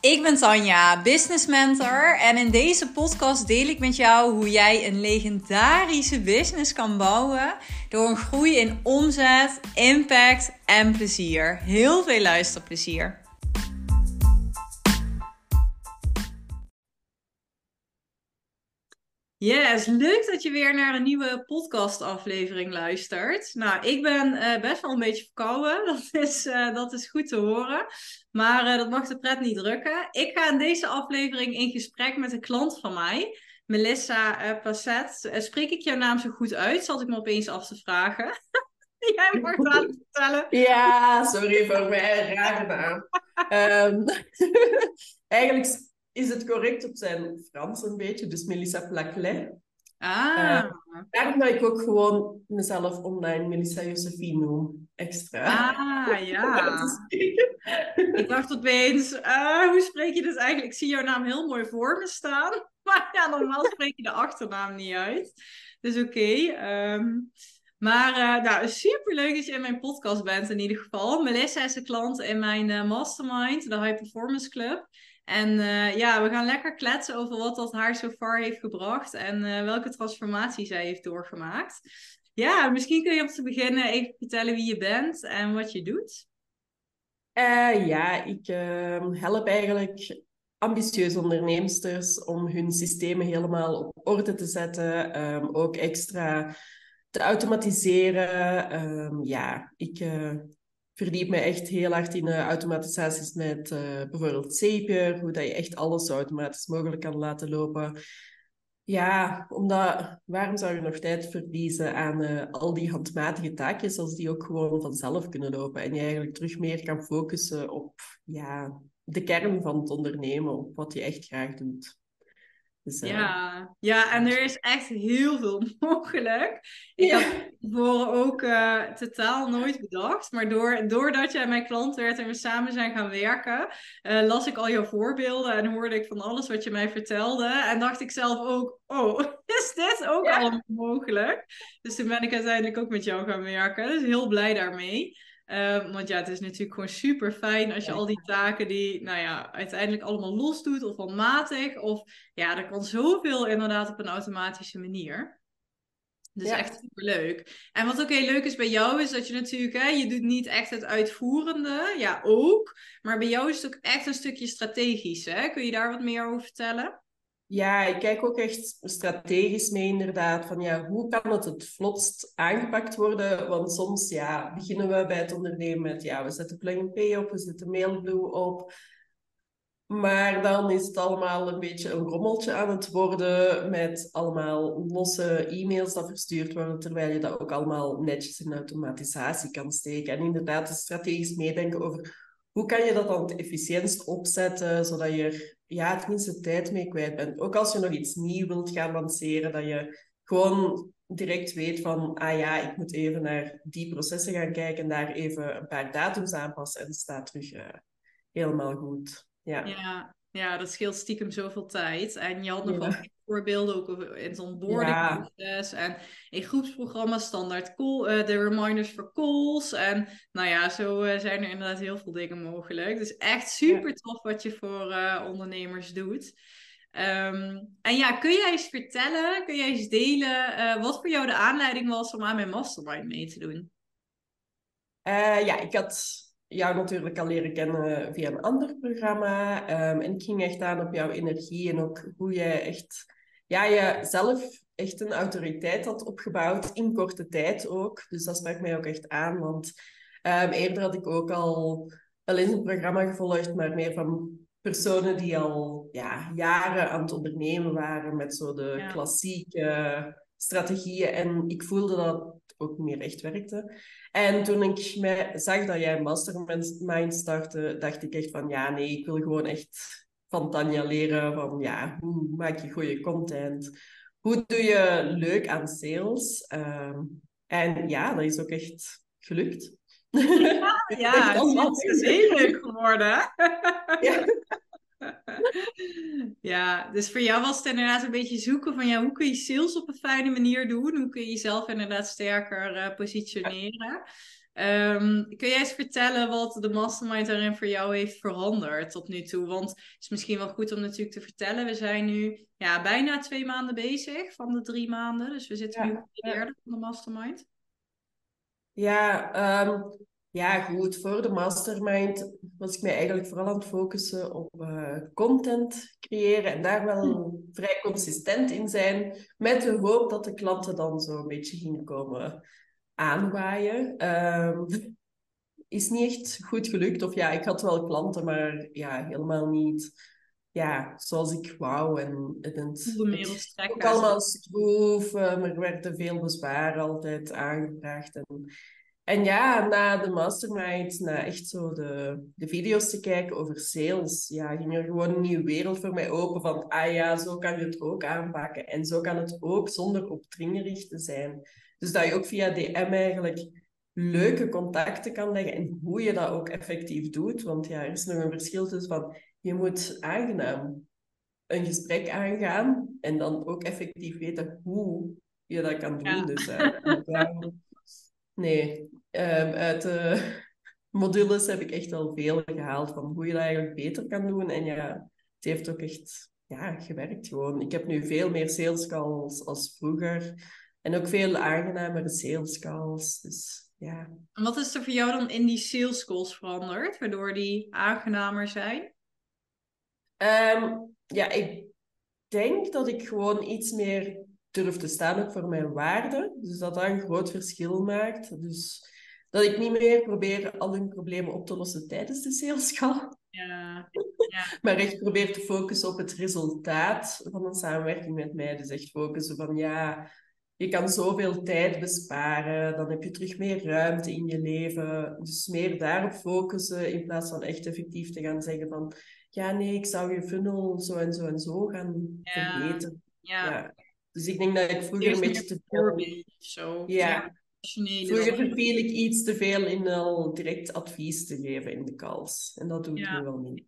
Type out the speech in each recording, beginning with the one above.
Ik ben Tanja, business mentor en in deze podcast deel ik met jou hoe jij een legendarische business kan bouwen door een groei in omzet, impact en plezier. Heel veel luisterplezier. Yes, leuk dat je weer naar een nieuwe podcastaflevering luistert. Nou, ik ben uh, best wel een beetje verkouden. Dat is, uh, dat is goed te horen. Maar uh, dat mag de pret niet drukken. Ik ga in deze aflevering in gesprek met een klant van mij. Melissa Passet. spreek ik jouw naam zo goed uit? Zat ik me opeens af te vragen. Jij mag het vertellen. Ja, sorry voor mijn rare naam. um, eigenlijk is het correct op zijn Frans een beetje, dus Melissa Placlet. Ah. Uh, daarom dat ik ook gewoon mezelf online Melissa Josephine noem. Extra. Ah, ja. ik dacht opeens, uh, hoe spreek je dit eigenlijk? Ik zie jouw naam heel mooi voor me staan. Maar ja, normaal spreek je de achternaam niet uit. Dus oké. Okay. Um, ehm, maar uh, nou, super leuk dat je in mijn podcast bent in ieder geval. Melissa is een klant in mijn uh, mastermind, de High Performance Club. En uh, ja, we gaan lekker kletsen over wat dat haar zo far heeft gebracht en uh, welke transformatie zij heeft doorgemaakt. Ja, misschien kun je om te beginnen even vertellen wie je bent en wat je doet. Uh, ja, ik ehm, help eigenlijk ambitieuze onderneemsters om hun systemen helemaal op orde te zetten. Um, ook extra te automatiseren. Um, ja, ik verdiep me echt heel hard in uh, automatisaties met uh, bijvoorbeeld Zapier, hoe dat je echt alles zo automatisch mogelijk kan laten lopen. Ja, omdat waarom zou je nog tijd verliezen aan uh, al die handmatige taakjes als die ook gewoon vanzelf kunnen lopen en je eigenlijk terug meer kan focussen op ja, de kern van het ondernemen, op wat je echt graag doet. Dus, ja. ja, en er is echt heel veel mogelijk. Ik ja. had tevoren ook uh, totaal nooit bedacht. Maar door, doordat jij mijn klant werd en we samen zijn gaan werken, uh, las ik al jouw voorbeelden en hoorde ik van alles wat je mij vertelde. En dacht ik zelf ook, oh, is dit ook ja. allemaal mogelijk? Dus toen ben ik uiteindelijk ook met jou gaan werken. Dus heel blij daarmee. Um, want ja, het is natuurlijk gewoon super fijn als je al die taken die, nou ja, uiteindelijk allemaal los doet of handmatig. Of ja, er kan zoveel inderdaad op een automatische manier. Dus ja. echt super leuk. En wat ook heel leuk is bij jou, is dat je natuurlijk, hè, je doet niet echt het uitvoerende, ja ook. Maar bij jou is het ook echt een stukje strategisch. Hè? Kun je daar wat meer over vertellen? Ja, ik kijk ook echt strategisch mee inderdaad. Van ja, hoe kan het het vlotst aangepakt worden? Want soms ja, beginnen we bij het ondernemen met ja, we zetten Plug Pay op, we zetten Mailblue op. Maar dan is het allemaal een beetje een rommeltje aan het worden met allemaal losse e-mails dat verstuurd worden, terwijl je dat ook allemaal netjes in automatisatie kan steken. En inderdaad, strategisch meedenken over hoe kan je dat dan het efficiëntst opzetten, zodat je er ja, tenminste tijd mee kwijt bent. Ook als je nog iets nieuw wilt gaan lanceren, dat je gewoon direct weet van, ah ja, ik moet even naar die processen gaan kijken en daar even een paar datums aanpassen en het staat terug uh, helemaal goed. Ja. ja. Ja, dat scheelt stiekem zoveel tijd. En je had nog wel voorbeelden ook in zo'n onboardingproces. Ja. En in groepsprogramma's standaard call, uh, de reminders voor calls. En nou ja, zo uh, zijn er inderdaad heel veel dingen mogelijk. Dus echt super tof wat je voor uh, ondernemers doet. Um, en ja, kun jij eens vertellen, kun jij eens delen wat voor jou de aanleiding was om aan mijn mastermind mee te doen? ja, ik had jou natuurlijk al leren kennen via een ander programma. Um, en ik ging echt aan op jouw energie en ook hoe jij echt, ja, je zelf echt een autoriteit had opgebouwd in korte tijd ook. Dus dat sprak mij ook echt aan, want um, eerder had ik ook al wel eens een programma gevolgd, maar meer van personen die al ja, jaren aan het ondernemen waren met zo de ja. klassieke strategieën. En ik voelde dat ook meer echt werkte. En toen ik mij zag dat jij een mastermind startte, dacht ik echt van ja, nee, ik wil gewoon echt van Tanja leren van ja, hoe maak je goede content? Hoe doe je leuk aan sales? Um, en ja, dat is ook echt gelukt. Ja, ja het is heel leuk geworden. Ja. ja, dus voor jou was het inderdaad een beetje zoeken van ja, hoe kun je sales op een fijne manier doen? Hoe kun je jezelf inderdaad sterker uh, positioneren? Ehm, kun jij eens vertellen wat de mastermind daarin voor jou heeft veranderd tot nu toe? Want het is misschien wel goed om natuurlijk te vertellen. We zijn nu ja, bijna twee maanden bezig van de drie maanden. Dus we zitten nu op de derde van de mastermind. Ja, ehm, ja, goed. Voor de mastermind was ik mij eigenlijk vooral aan het focussen op uh, content creëren en daar wel hm. vrij consistent in zijn, met de hoop dat de klanten dan zo een beetje gingen komen aanwaaien. Um, is niet echt goed gelukt. Of ja, ik had wel klanten, maar ja, helemaal niet ja, zoals ik wou. En, en het, het ook allemaal stroef, maar er werden veel bezwaren altijd aangevraagd. En, en ja, na de mastermind, na echt zo de, de video's te kijken over sales, ja, ging er gewoon een nieuwe wereld voor mij open van, ah ja, zo kan je het ook aanpakken. En zo kan het ook zonder opdringerig te zijn. Dus dat je ook via DM eigenlijk leuke contacten kan leggen en hoe je dat ook effectief doet. Want ja, er is nog een verschil tussen van, je moet aangenaam een gesprek aangaan en dan ook effectief weten hoe je dat kan doen. Dus uh, nee, um, uit de modules heb ik echt wel veel gehaald van hoe je dat eigenlijk beter kan doen. En ja, het heeft ook echt ja, gewerkt gewoon. Ik heb nu veel meer sales calls als vroeger. En ook veel aangenamere sales calls. Dus ja. En wat is er voor jou dan in die sales calls veranderd, waardoor die aangenamer zijn? Ehm, ja, ik denk dat ik gewoon iets meer durf te staan ook voor mijn waarden. Dus dat dat een groot verschil maakt. Dus dat ik niet meer probeer al hun problemen op te lossen tijdens de sales call. Ja. ja. maar echt probeer te focussen op het resultaat van een samenwerking met mij. Dus echt focussen van ja, je kan zoveel tijd besparen, dan heb je terug meer ruimte in je leven. Dus meer daarop focussen in plaats van echt effectief te gaan zeggen van ja, nee, ik zou je funnel zo en zo en zo gaan ja. verbeteren. Ja. Dus ik denk dat ik vroeger een beetje te veel... Zo. Ja. Vroeger verviel ik iets te veel in al direct advies te geven in de calls. En dat doe ik nu wel niet.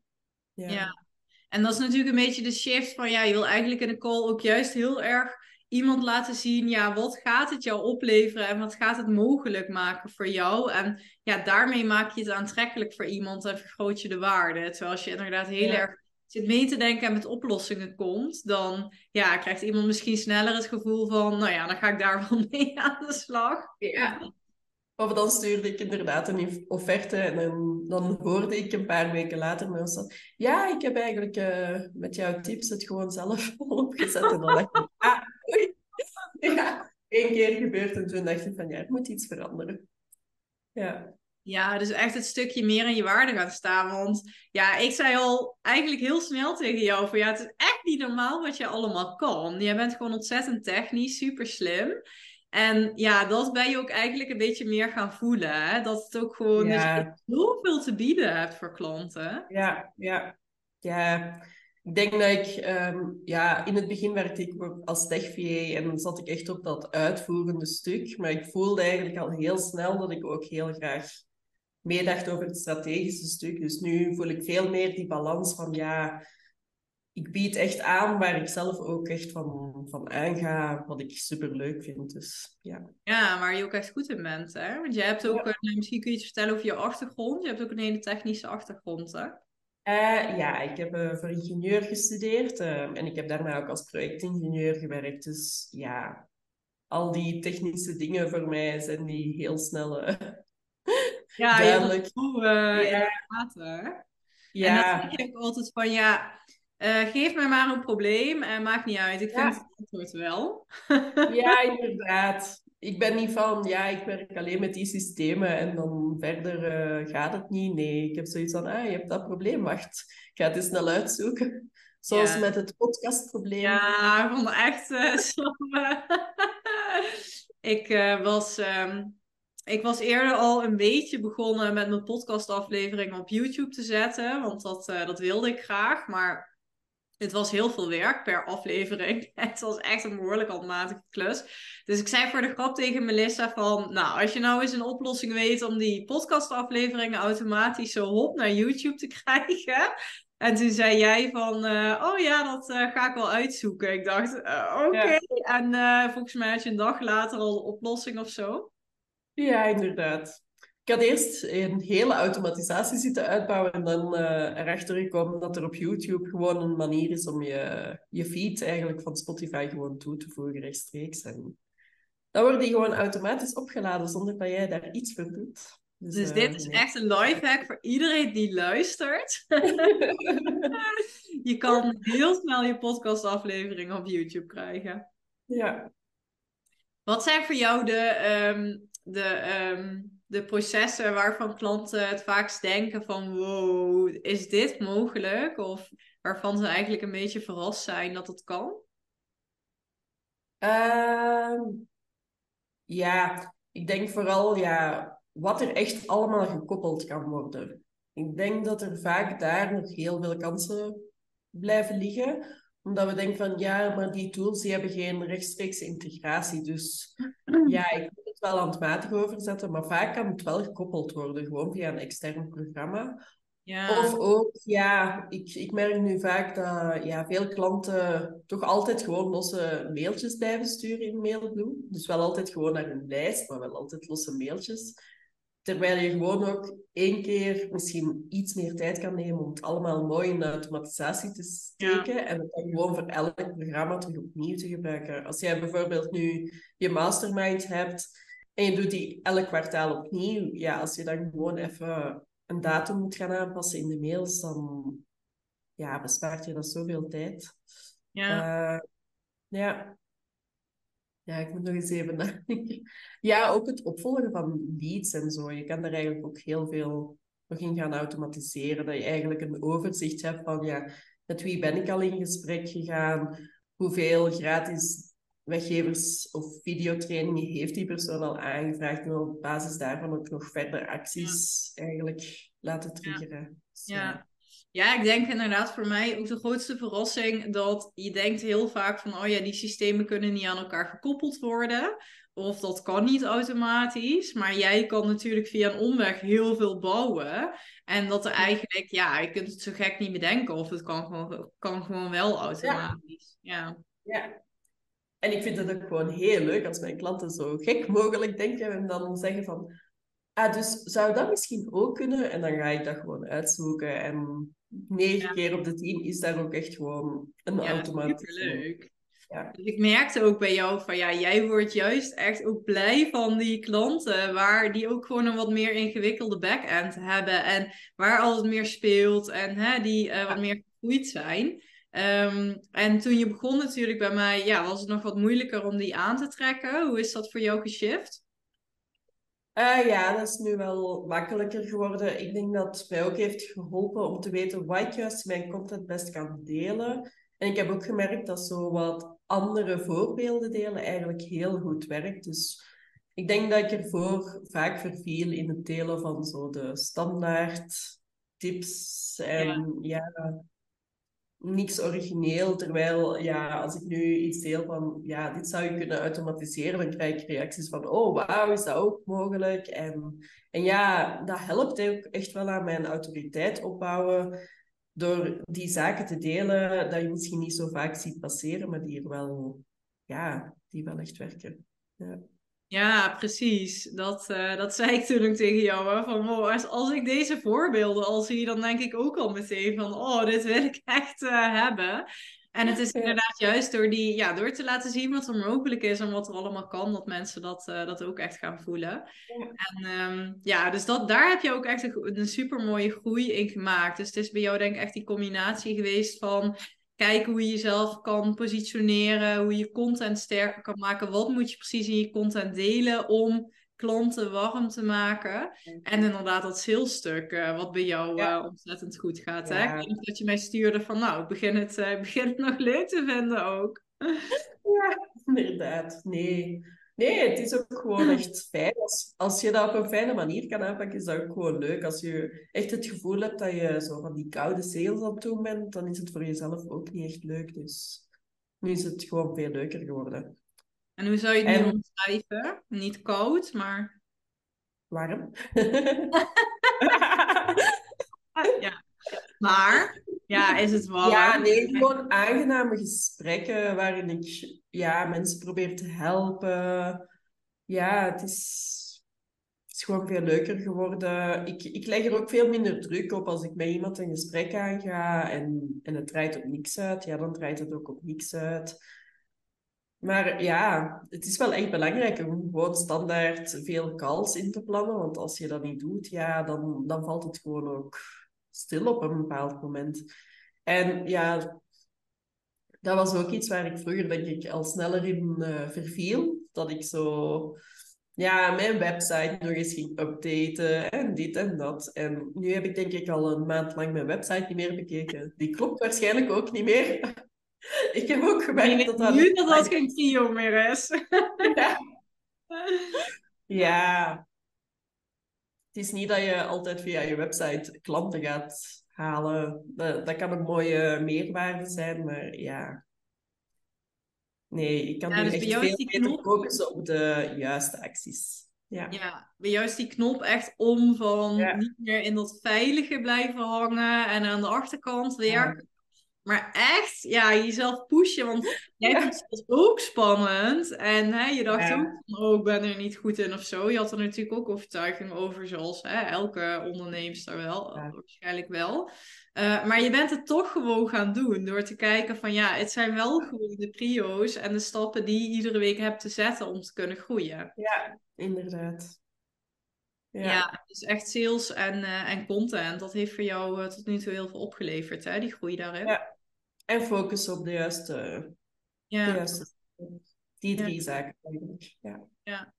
Ja. ja. En dat is natuurlijk een beetje de shift van, ja, je wil eigenlijk in de call ook juist heel erg iemand laten zien, ja, wat gaat het jou opleveren en wat gaat het mogelijk maken voor jou? En ja, daarmee maak je het aantrekkelijk voor iemand en vergroot je de waarde. Terwijl als je inderdaad heel erg zit mee te denken en met oplossingen komt, dan ja, krijgt iemand misschien sneller het gevoel van, nou ja, dan ga ik daar wel mee aan de slag. Ja. Of dan stuurde ik inderdaad een offerte en dan, dan hoorde ik een paar weken later met ons ja, ik heb eigenlijk uh, met jouw tips het gewoon zelf opgezet. En dan dacht ik, ah. Ja, één keer gebeurd en toen dacht ik van, ja, er moet iets veranderen. Ja. Ja, dus echt het stukje meer in je waarde gaan staan. Want ja, ik zei al eigenlijk heel snel tegen jou van ja, het is echt niet normaal wat je allemaal kan. Jij bent gewoon ontzettend technisch, super slim. En ja, dat ben je ook eigenlijk een beetje meer gaan voelen. Hè? Dat het ook gewoon ja. zoveel te bieden hebt voor klanten. Ja, ja. Ja, ik denk dat ik... Ehm, ja, in het begin werkte ik als tech en dan zat ik echt op dat uitvoerende stuk. Maar ik voelde eigenlijk al heel snel dat ik ook heel graag meedacht over het strategische stuk. Dus nu voel ik veel meer die balans van ja ik bied echt aan waar ik zelf ook echt van, van aanga, wat ik super leuk vind. Dus, ja. ja, waar je ook echt goed in bent. Hè? Want je hebt ook, ja. misschien kun je iets vertellen over je achtergrond. Je hebt ook een hele technische achtergrond. Hè? Uh, ja, ik heb uh, voor ingenieur gestudeerd uh, en ik heb daarna ook als projectingenieur gewerkt. Dus ja, al die technische dingen voor mij zijn die heel snel ja, duidelijk. Ja, ja. Ja. En dan denk ik altijd van ja geef mij maar een probleem en maakt niet uit. Ik vind het antwoord wel. ja, inderdaad. Ik ben niet van, ja, ik werk alleen met die systemen en dan verder uh, gaat het niet. Nee, ik heb zoiets van, ah, je hebt dat probleem, wacht. Ik ga het eens snel uitzoeken. Zoals met het podcastprobleem. Ja, ik vond het echt uh, zo... ik was... Um, ik was eerder al een beetje begonnen met mijn podcastafleveringen op YouTube te zetten. Want dat, dat wilde ik graag. Maar het was heel veel werk per aflevering. Het was echt een behoorlijk handmatige klus. Dus ik zei voor de grap tegen Melissa van... Nou, als je nou eens een oplossing weet om die podcastafleveringen automatisch zo hop naar YouTube te krijgen... En toen zei jij van, uh, oh ja, dat uh, ga ik wel uitzoeken. Ik dacht, uh, oké. En volgens mij had je een dag later al de oplossing of zo. Ja, inderdaad. Ik had eerst een hele automatisatie zitten uitbouwen en dan uh, erachter gekomen dat er op YouTube gewoon een manier is om je, je feed eigenlijk van Spotify gewoon toe te voegen rechtstreeks. En dan wordt die gewoon automatisch opgeladen zonder dat jij daar iets voor doet. Dus, dus dit is echt een lifehack voor iedereen die luistert. je kan heel snel je podcastaflevering op YouTube krijgen. Ja. Wat zijn voor jou de, um, de, um, de processen waarvan klanten het vaakst denken van wow, is dit mogelijk? Of waarvan ze eigenlijk een beetje verrast zijn dat het kan? Uh, ja, ik denk vooral ja, wat er echt allemaal gekoppeld kan worden. Ik denk dat er vaak daar nog heel veel kansen blijven liggen omdat we denken van ja, maar die tools die hebben geen rechtstreekse integratie. Dus ja, ik wel handmatig overzetten, maar vaak kan het wel gekoppeld worden, gewoon via een extern programma. Ja. Of ook, ja, ik, ik merk nu vaak dat ja, veel klanten toch altijd gewoon losse mailtjes blijven sturen in Mailblue. Dus wel altijd gewoon naar een lijst, maar wel altijd losse mailtjes. Terwijl je gewoon ook één keer misschien iets meer tijd kan nemen om het allemaal mooi in de automatisatie te steken. En het dan gewoon voor elk programma terug opnieuw te gebruiken. Als jij bijvoorbeeld nu je mastermind hebt en je doet die elk kwartaal opnieuw. Ja, als je dan gewoon even een datum moet gaan aanpassen in de mails, dan ja, bespaart je dat zoveel tijd. Ja. Uh, ja, ja, ik moet nog eens even nadenken. Ja, ook het opvolgen van leads en zo. Je kan daar eigenlijk ook heel veel nog in gaan automatiseren. Dat je eigenlijk een overzicht hebt van, ja, met wie ben ik al in gesprek gegaan? Hoeveel gratis weggevers of videotrainingen heeft die persoon al aangevraagd? En op basis daarvan ook nog verder acties eigenlijk laten triggeren. Dus, ja. Ja, ik denk inderdaad voor mij ook de grootste verrassing dat je denkt heel vaak van, oh ja, die systemen kunnen niet aan elkaar gekoppeld worden. Of dat kan niet automatisch. Maar jij kan natuurlijk via een omweg heel veel bouwen. En dat er eigenlijk, ja, je kunt het zo gek niet bedenken. Of het kan gewoon, kan gewoon wel automatisch. Ja. ja. En ik vind het ook gewoon heel leuk als mijn klanten zo gek mogelijk denken en dan zeggen van, ah, dus zou dat misschien ook kunnen? En dan ga ik dat gewoon uitzoeken. En negen keer op de tien is daar ook echt gewoon een ja, automatisch. leuk. Ja. Dus ik merkte ook bij jou van ja, jij wordt juist echt ook blij van die klanten waar die ook gewoon een wat meer ingewikkelde back-end hebben en waar alles meer speelt en hè, die uh, wat meer gegroeid zijn. Um, en toen je begon natuurlijk bij mij, ja, was het nog wat moeilijker om die aan te trekken. Hoe is dat voor jou geshift? Uh, ja, dat is nu wel makkelijker geworden. Ik denk dat het mij ook heeft geholpen om te weten wat ik juist mijn content best kan delen. En ik heb ook gemerkt dat zo wat andere voorbeelden delen eigenlijk heel goed werkt. Dus ik denk dat ik ervoor vaak verviel in het delen van zo de standaard tips. En ja, ja niks origineel. Terwijl, ja, als ik nu iets deel van, ja, dit zou je kunnen automatiseren, dan krijg ik reacties van, oh, wauw, is dat ook mogelijk? En, en ja, dat helpt ook echt wel aan mijn autoriteit opbouwen. Door die zaken te delen, dat je misschien niet zo vaak ziet passeren, maar die er wel, ja, die wel echt werken. Ja. Ja, precies. Dat, uh, dat zei ik toen ook tegen jou. Hè? Van, als, als ik deze voorbeelden al zie, dan denk ik ook al meteen van... Oh, dit wil ik echt uh, hebben. En het is inderdaad juist door, die, ja, door te laten zien wat er mogelijk is en wat er allemaal kan, dat mensen dat, uh, dat ook echt gaan voelen. Ja. En um, ja, dus dat, daar heb je ook echt een, een super mooie groei in gemaakt. Dus het is bij jou denk ik echt die combinatie geweest van kijken hoe je jezelf kan positioneren, hoe je content sterker kan maken. Wat moet je precies in je content delen om klanten warm te maken. En inderdaad dat salesstuk, uh, wat bij jou uh, ontzettend goed gaat. Hè? Ik denk dat je mij stuurde van, nou, ik begin het, uh, begin het nog leuk te vinden ook. Ja, inderdaad. Nee. Nee, het is ook gewoon echt fijn. Als, als je dat op een fijne manier kan aanpakken, is dat ook gewoon leuk. Als je echt het gevoel hebt dat je zo van die koude sales aan het doen bent, dan is het voor jezelf ook niet echt leuk. Dus nu is het gewoon veel leuker geworden. En hoe zou je het nu omschrijven? Niet koud, maar... Warm. ja. Maar, ja, is het warm? Ja, nee, gewoon aangename gesprekken waarin ik ja, mensen probeer te helpen. Ja, het is, is gewoon veel leuker geworden. Ik, ik leg er ook veel minder druk op als ik met iemand een gesprek aanga en, en het draait op niks uit. Ja, dan draait het ook op niks uit. Maar ja, het is wel echt belangrijk om gewoon standaard veel calls in te plannen. Want als je dat niet doet, ja, dan, dan valt het gewoon ook stil op een bepaald moment. En ja, dat was ook iets waar ik vroeger denk ik al sneller in uh, verviel. Dat ik zo ja, mijn website nog eens ging updaten en dit en dat. En nu heb ik denk ik al een maand lang mijn website niet meer bekeken. Die klopt waarschijnlijk ook niet meer. ik heb ook gemerkt dat dat... Nu dat dat geen trio meer is. ja. ja. Het is niet dat je altijd via je website klanten gaat halen. Dat, dat kan een mooie meerwaarde zijn, maar ja, Nee, ik kan ja, dus echt veel beter knop... focussen op de juiste acties. Ja. ja, bij jou is die knop echt om van niet meer in dat veilige blijven hangen en aan de achterkant werken. Maar echt, ja, jezelf pushen. Want jij vindt het ook spannend. En hè, je dacht ook van, oh, ik ben er niet goed in of zo. Je had er natuurlijk ook overtuiging over, zoals hè, elke onderneemster wel, waarschijnlijk wel. Uh, maar je bent het toch gewoon gaan doen. Door te kijken van, ja, het zijn wel gewoon de prio's en de stappen die je iedere week hebt te zetten om te kunnen groeien. Ja, inderdaad. Ja, ja dus echt sales en, uh, en content. Dat heeft voor jou uh, tot nu toe heel veel opgeleverd, hè? die groei daarin. Ja, en focus op de juiste, ja. de juiste die drie zaken eigenlijk. Ja. ja.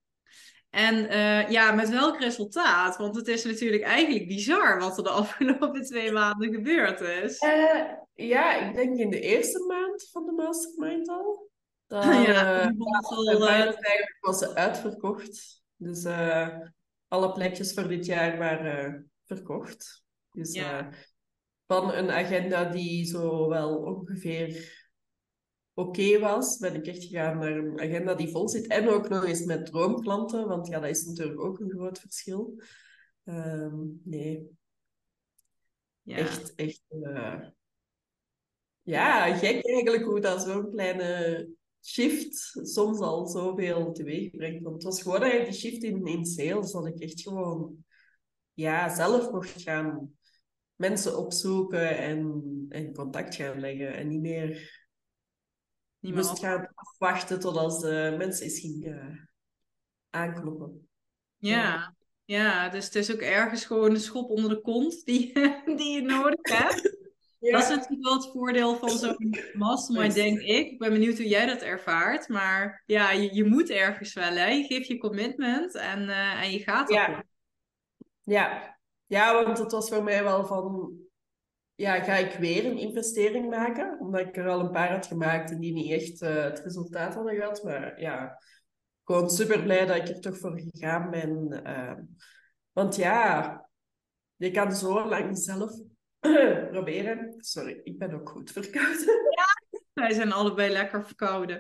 En uh, ja, met welk resultaat? Want het is natuurlijk eigenlijk bizar wat er de afgelopen twee maanden gebeurd is. Uh, ja, ik denk in de eerste maand van de mastermind al. Dan, ja, uh, eigenlijk was ze uitverkocht. Dus alle plekjes voor dit jaar waren verkocht. Dus ja van een agenda die zo wel ongeveer oké was, ben ik echt gegaan naar een agenda die vol zit. En ook nog eens met droomklanten, want ja, dat is natuurlijk ook een groot verschil. Ehm, nee. Ja. Echt, echt... Uh... Ja, gek eigenlijk hoe dat zo'n kleine shift soms al zoveel teweeg brengt. Want het was gewoon eigenlijk die shift in, in sales, dat ik echt gewoon ja, zelf mocht gaan mensen opzoeken en, en contact gaan leggen. En niet meer, niet moest gaan afwachten totdat de mensen eens gingen aankloppen. Ja, ja. dus het is ook ergens gewoon een schop onder de kont die, die je nodig hebt. Dat is natuurlijk wel het voordeel van zo'n mastermind, denk ik. Ik ben benieuwd hoe jij dat ervaart. Maar ja, je, je moet ergens wel, hè. Je geeft je commitment en, uh, en je gaat ervoor. Ja. ja, ja, want het was voor mij wel van... Ja, ga ik weer een investering maken? Omdat ik er al een paar had gemaakt en die niet echt uh, het resultaat hadden gehad. Maar ja, gewoon super blij dat ik er toch voor gegaan ben. Uh, want ja, je kan zo lang zelf proberen. Sorry, ik ben ook goed verkouden. Ja, wij zijn allebei lekker verkouden.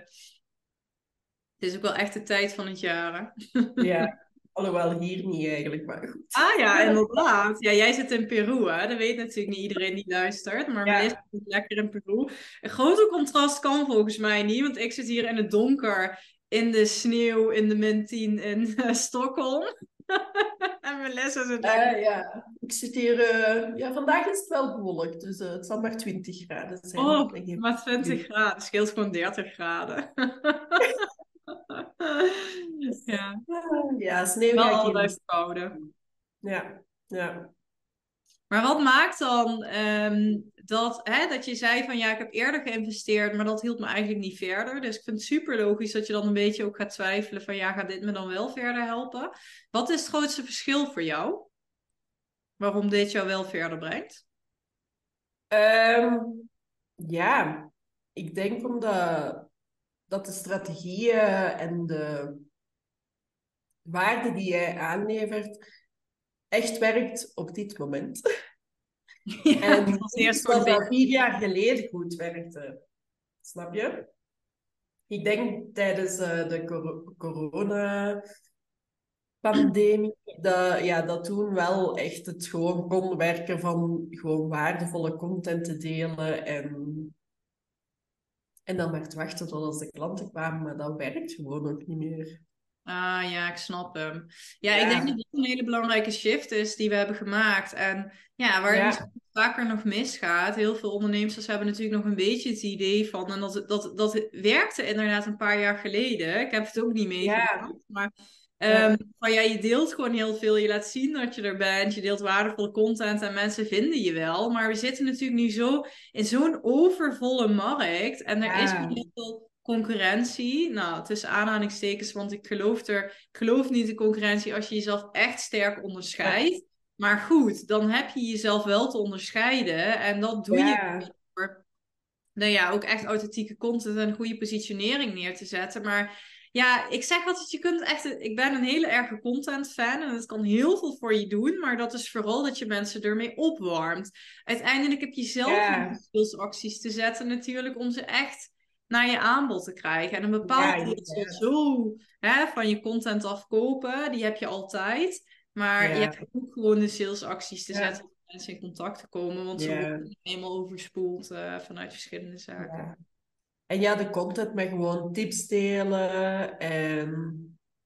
Het is ook wel echt de tijd van het jaar. Ja, Alhoewel hier niet eigenlijk, maar goed. Ah ja, inderdaad. Ja, jij zit in Peru, hè? Dat weet natuurlijk niet iedereen die luistert. Maar ja. wij zitten lekker in Peru. Een groter contrast kan volgens mij niet, want ik zit hier in het donker, in de sneeuw, in de min 10 in uh, Stockholm. en mijn lessen zit uh, Ja, ik zit hier... Uh, ja, vandaag is het wel bewolkt, dus uh, het zal maar 20 graden zijn. Oh, maar 20 graden. Het scheelt gewoon 30 graden. ja. Ja, sneeuw Wel allebei verkouden. Ja, ja. Maar wat maakt dan um, dat, hè, dat je zei van ja, ik heb eerder geïnvesteerd, maar dat hield me eigenlijk niet verder. Dus ik vind het super logisch dat je dan een beetje ook gaat twijfelen van ja, gaat dit me dan wel verder helpen? Wat is het grootste verschil voor jou? Waarom dit jou wel verder brengt? Um, ja, ik denk omdat dat de strategieën en de waarde die jij aanlevert echt werkt op dit moment. Ja, en dat was eerst dat dat vier jaar geleden goed werkte. Snap je? Ik denk tijdens uh, de cor corona-pandemie, dat, ja, dat toen wel echt het gewoon kon werken van gewoon waardevolle content te delen en en dan maar te wachten tot als de klanten kwamen, maar dat werkt gewoon ook niet meer. Ah ja, ik snap hem. Ja, ik denk dat dit een hele belangrijke shift is die we hebben gemaakt. En ja, waar het ja. vaker nog misgaat. Heel veel ondernemers hebben natuurlijk nog een beetje het idee van. En dat, dat, dat werkte inderdaad een paar jaar geleden. Ik heb het ook niet meegemaakt. Maar um, van ja, je deelt gewoon heel veel. Je laat zien dat je er bent. Je deelt waardevolle content en mensen vinden je wel. Maar we zitten natuurlijk nu zo in zo'n overvolle markt. En er is heel veel concurrentie. Nou, tussen aanhalingstekens, want ik geloof er, ik geloof niet in concurrentie als je jezelf echt sterk onderscheidt. Maar goed, dan heb je jezelf wel te onderscheiden. En dat doe je door nou ja, ook echt authentieke content en goede positionering neer te zetten. Maar ja, ik zeg altijd, je kunt echt... Ik ben een hele erge content fan en het kan heel veel voor je doen. Maar dat is vooral dat je mensen ermee opwarmt. Uiteindelijk heb je zelf ja. acties te zetten natuurlijk om ze echt naar je aanbod te krijgen. En een bepaald ja, zo hè, van je content afkopen, die heb je altijd. Maar je hebt ook gewoon de salesacties te zetten om mensen in contact te komen. Want ze worden helemaal overspoeld uh, vanuit verschillende zaken. En ja, de content met gewoon tips delen. En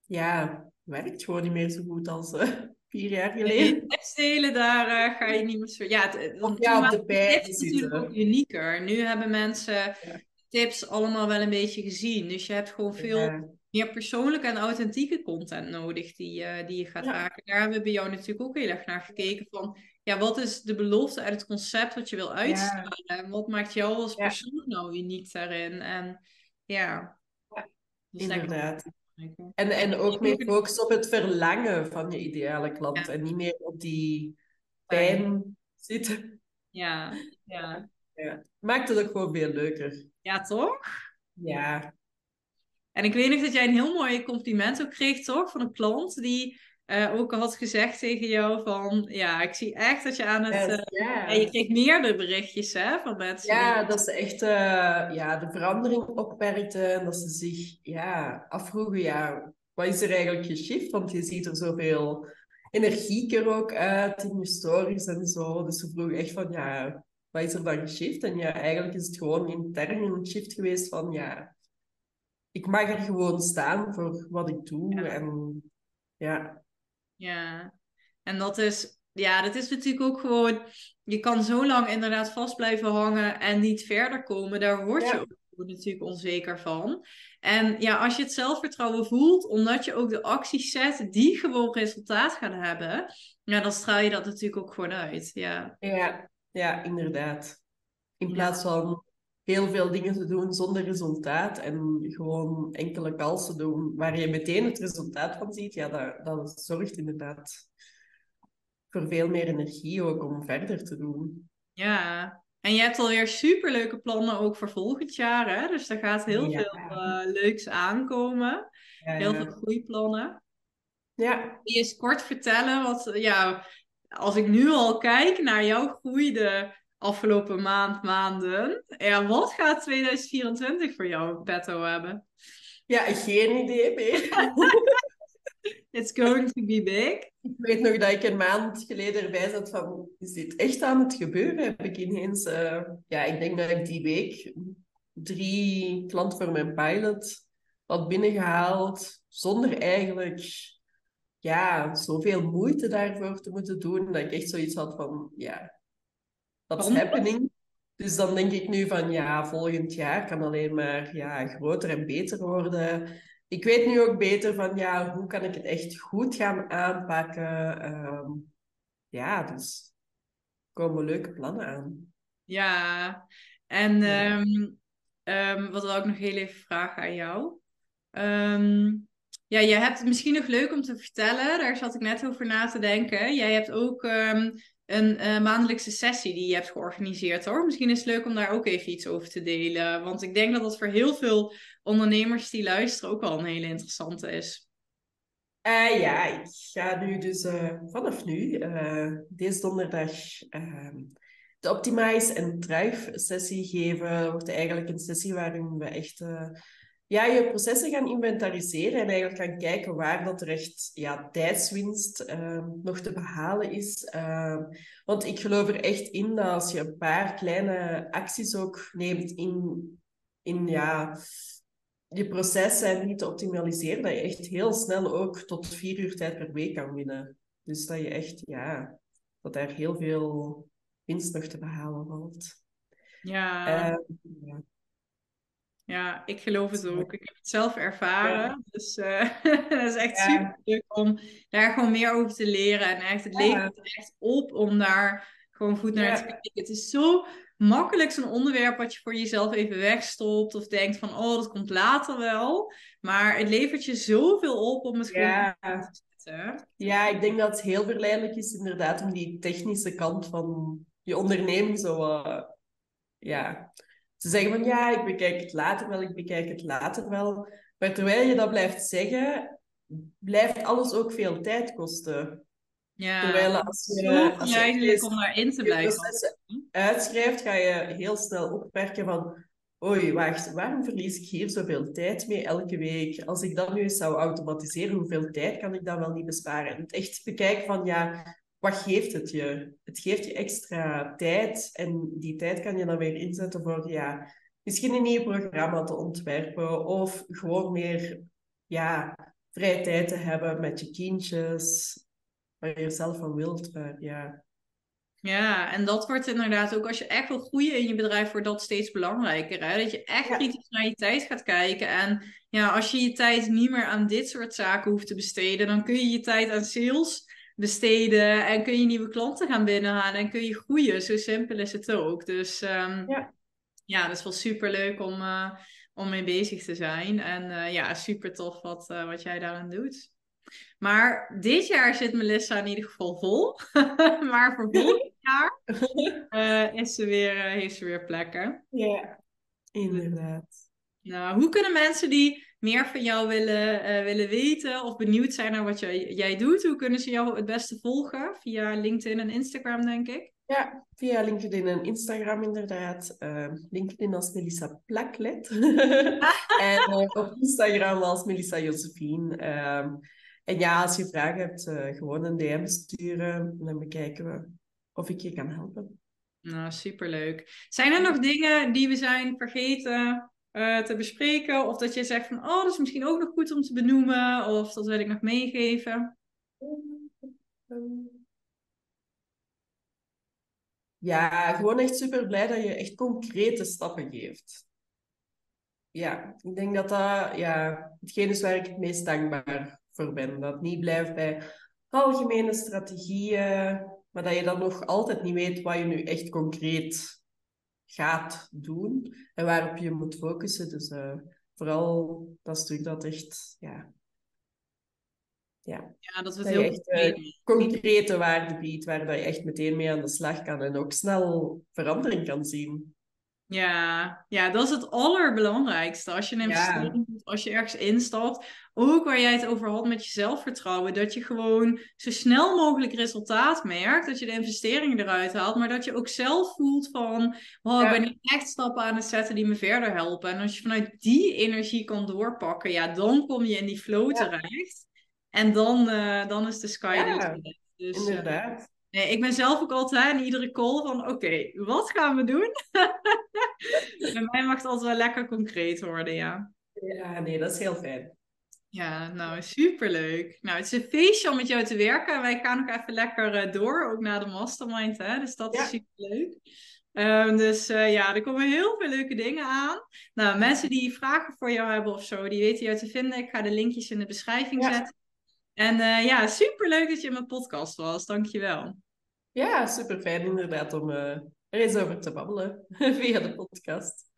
ja, werkt gewoon niet meer zo goed als uh, vier jaar geleden. tips delen, daar uh, ga je niet meer zo... Ja, het, want ja, op de is natuurlijk ook unieker. Nu hebben mensen tips allemaal wel een beetje gezien. Dus je hebt gewoon veel meer persoonlijke en authentieke content nodig die, uh, die je gaat raken. Daar hebben we bij jou natuurlijk ook heel erg naar gekeken van... Ja, wat is de belofte en het concept wat je wil uitstralen? En wat maakt jou als persoon nou uniek daarin? En ja... Inderdaad. En, en ook meer focus op het verlangen van je ideale klant. En niet meer op die pijn zitten. Ja, ja. ja. Maakt het ook gewoon veel leuker. Ja, toch? Ja. En ik weet nog dat jij een heel mooi compliment ook kreeg, toch? Van een klant die uh, ook had gezegd tegen jou van... Ja, ik zie echt dat je aan het... En je kreeg meerdere berichtjes, hè? Van mensen. Ja, dat ze echt uh, ja, de verandering opmerkten. En dat ze zich ja, afvroegen, ja... Wat is er eigenlijk geshift? Want je ziet er zoveel energieker ook uit in je stories en zo. Dus ze vroegen echt van, ja wat is er dan geshift? En ja, eigenlijk is het gewoon intern een shift geweest van, ja, ik mag er gewoon staan voor wat ik doe. Ja. En ja. Ja, en dat is, ja, dat is natuurlijk ook gewoon, je kan zo lang inderdaad vast blijven hangen en niet verder komen. Daar word je ook natuurlijk onzeker van. En ja, als je het zelfvertrouwen voelt, omdat je ook de acties zet die gewoon resultaat gaan hebben, ja, dan straal je dat natuurlijk ook gewoon uit. Ja, ja ja, inderdaad. In plaats van heel veel dingen te doen zonder resultaat en gewoon enkele kansen doen waar je meteen het resultaat van ziet, ja, dat, dat zorgt inderdaad voor veel meer energie ook om verder te doen. Ja, en je hebt alweer superleuke plannen ook voor volgend jaar, hè? Dus er gaat heel veel uh, leuks aankomen. heel veel groeiplannen. Ja. Je eens kort vertellen wat, ja, als ik nu al kijk naar jouw groei de afgelopen maand, maanden, ja, wat gaat 2024 voor jou petto hebben? Ja, geen idee meer. It's going to be big. Ik weet nog dat ik een maand geleden erbij zat van, is dit echt aan het gebeuren? Heb ik ineens, uh, ja, ik denk dat ik die week drie klanten voor mijn pilot had binnengehaald, zonder eigenlijk ja, zoveel moeite daarvoor te moeten doen, dat ik echt zoiets had van, ja, dat is happening. Dus dan denk ik nu van, ja, volgend jaar kan alleen maar ja, groter en beter worden. Ik weet nu ook beter van, ja, hoe kan ik het echt goed gaan aanpakken? Um, ja, dus komen leuke plannen aan. Ja, en ja. Um, um, wat wil ik nog heel even vragen aan jou? Ja, jij hebt het misschien nog leuk om te vertellen. Daar zat ik net over na te denken. Jij hebt ook een uh, maandelijkse sessie die je hebt georganiseerd hoor. Misschien is het leuk om daar ook even iets over te delen. Want ik denk dat dat voor heel veel ondernemers die luisteren ook wel een hele interessante is. Uh, ja, ik ga nu dus uh, vanaf nu, deze donderdag, ehm, de Optimize en Thrive sessie geven. Dat wordt eigenlijk een sessie waarin we echt ja, je processen gaan inventariseren en eigenlijk gaan kijken waar dat er echt ja, tijdswinst uh, nog te behalen is. Uh, want ik geloof er echt in dat als je een paar kleine acties ook neemt in, in ja, je proces zijn niet te optimaliseren, dat je echt heel snel ook tot vier uur tijd per week kan winnen. Dus dat je echt, ja, dat daar heel veel winst nog te behalen valt. Ja. Uh, ja. Ja, ik geloof het ook. Ik heb het zelf ervaren. Dus uh, dat is echt super leuk om daar gewoon meer over te leren. En echt, het levert echt op om daar gewoon goed naar te kijken. Het is zo makkelijk zo'n onderwerp wat je voor jezelf even wegstopt. Of denkt van, oh, dat komt later wel. Maar het levert je zoveel op om het gewoon te zetten. Ja, ik denk dat het heel verleidelijk is inderdaad om die technische kant van je onderneming zo... Uh, ja ze zeggen van ja, ik bekijk het later wel, ik bekijk het later wel. Maar terwijl je dat blijft zeggen, blijft alles ook veel tijd kosten. Ja, terwijl als je, als je eigenlijk om daarin te blijven. uitschrijft, ga je heel snel opmerken van oei, wacht, waarom verlies ik hier zoveel tijd mee elke week? Als ik dat nu eens zou automatiseren, hoeveel tijd kan ik dan wel niet besparen? En het echt bekijken van ja, wat geeft het je? Het geeft je extra tijd en die tijd kan je dan weer inzetten voor ja, misschien een nieuw programma te ontwerpen of gewoon meer ja, vrije tijd te hebben met je kindjes, waar je zelf van wilt. ja. Ja, en dat wordt inderdaad ook als je echt wil groeien in je bedrijf, wordt dat steeds belangrijker. Hè? Dat je echt kritisch naar je tijd gaat kijken. En ja, als je je tijd niet meer aan dit soort zaken hoeft te besteden, dan kun je je tijd aan sales besteden en kun je nieuwe klanten gaan binnenhalen en kun je groeien. Zo simpel is het ook. Dus um, ja. ja, dat is wel super leuk om, uh, om mee bezig te zijn. En uh, ja, super tof wat, uh, wat jij daaraan doet. Maar dit jaar zit Melissa in ieder geval vol. maar voor volgend jaar is ze weer, heeft ze weer plekken. Ja, inderdaad. Nou, hoe kunnen mensen die meer van jou willen, uh, willen weten of benieuwd zijn naar wat jij, jij doet, hoe kunnen ze jou het beste volgen? Via LinkedIn en Instagram, denk ik. Ja, via LinkedIn en Instagram inderdaad. Uh, LinkedIn als Melissa Plaklet. en uh, op Instagram als Melissa Josephine. Ehm, en ja, als je vragen hebt, gewoon een DM sturen. En dan bekijken we of ik je kan helpen. Nou, superleuk. Zijn er nog dingen die we zijn vergeten uh, te bespreken? Of dat je zegt van, oh, dat is misschien ook nog goed om te benoemen. Of dat wil ik nog meegeven. Ja, gewoon echt super blij dat je echt concrete stappen geeft. Ja, ik denk dat dat ja, hetgeen is waar ik het meest dankbaar voor ben. Dat niet blijft bij algemene strategieën, maar dat je dan nog altijd niet weet wat je nu echt concreet gaat doen en waarop je moet focussen. Dus uh, vooral dat stuk dat echt, ja. Ja, ja dat, het heel echt uh, concrete waarde biedt, waar dat je echt meteen mee aan de slag kan en ook snel verandering kan zien. Ja, ja, dat is het allerbelangrijkste. Als je een investering doet, als je ergens instapt. Ook waar jij het over had met je zelfvertrouwen. Dat je gewoon zo snel mogelijk resultaat merkt. Dat je de investeringen eruit haalt. Maar dat je ook zelf voelt van... Wow, ik ben echt stappen aan het zetten die me verder helpen. En als je vanuit die energie kan doorpakken. Ja, dan kom je in die flow terecht. En dan, uh, dan is de sky ja, dus, uh, inderdaad. Nee, ik ben zelf ook altijd in iedere call van oké, wat gaan we doen? Bij mij mag het altijd wel lekker concreet worden, ja. Ja, nee, dat is heel fijn. Ja, nou, superleuk. Nou, het is een feestje om met jou te werken. Wij gaan nog even lekker uh, door, ook na de mastermind, hè. Dus dat is superleuk. Um, dus uh, ja, er komen heel veel leuke dingen aan. Nou, mensen die vragen voor jou hebben of zo, die weten jou te vinden. Ik ga de linkjes in de beschrijving ja. zetten. En uh, ja, superleuk dat je in mijn podcast was. Dankjewel. Ja, super fijn inderdaad om uh, er eens over te babbelen via de podcast.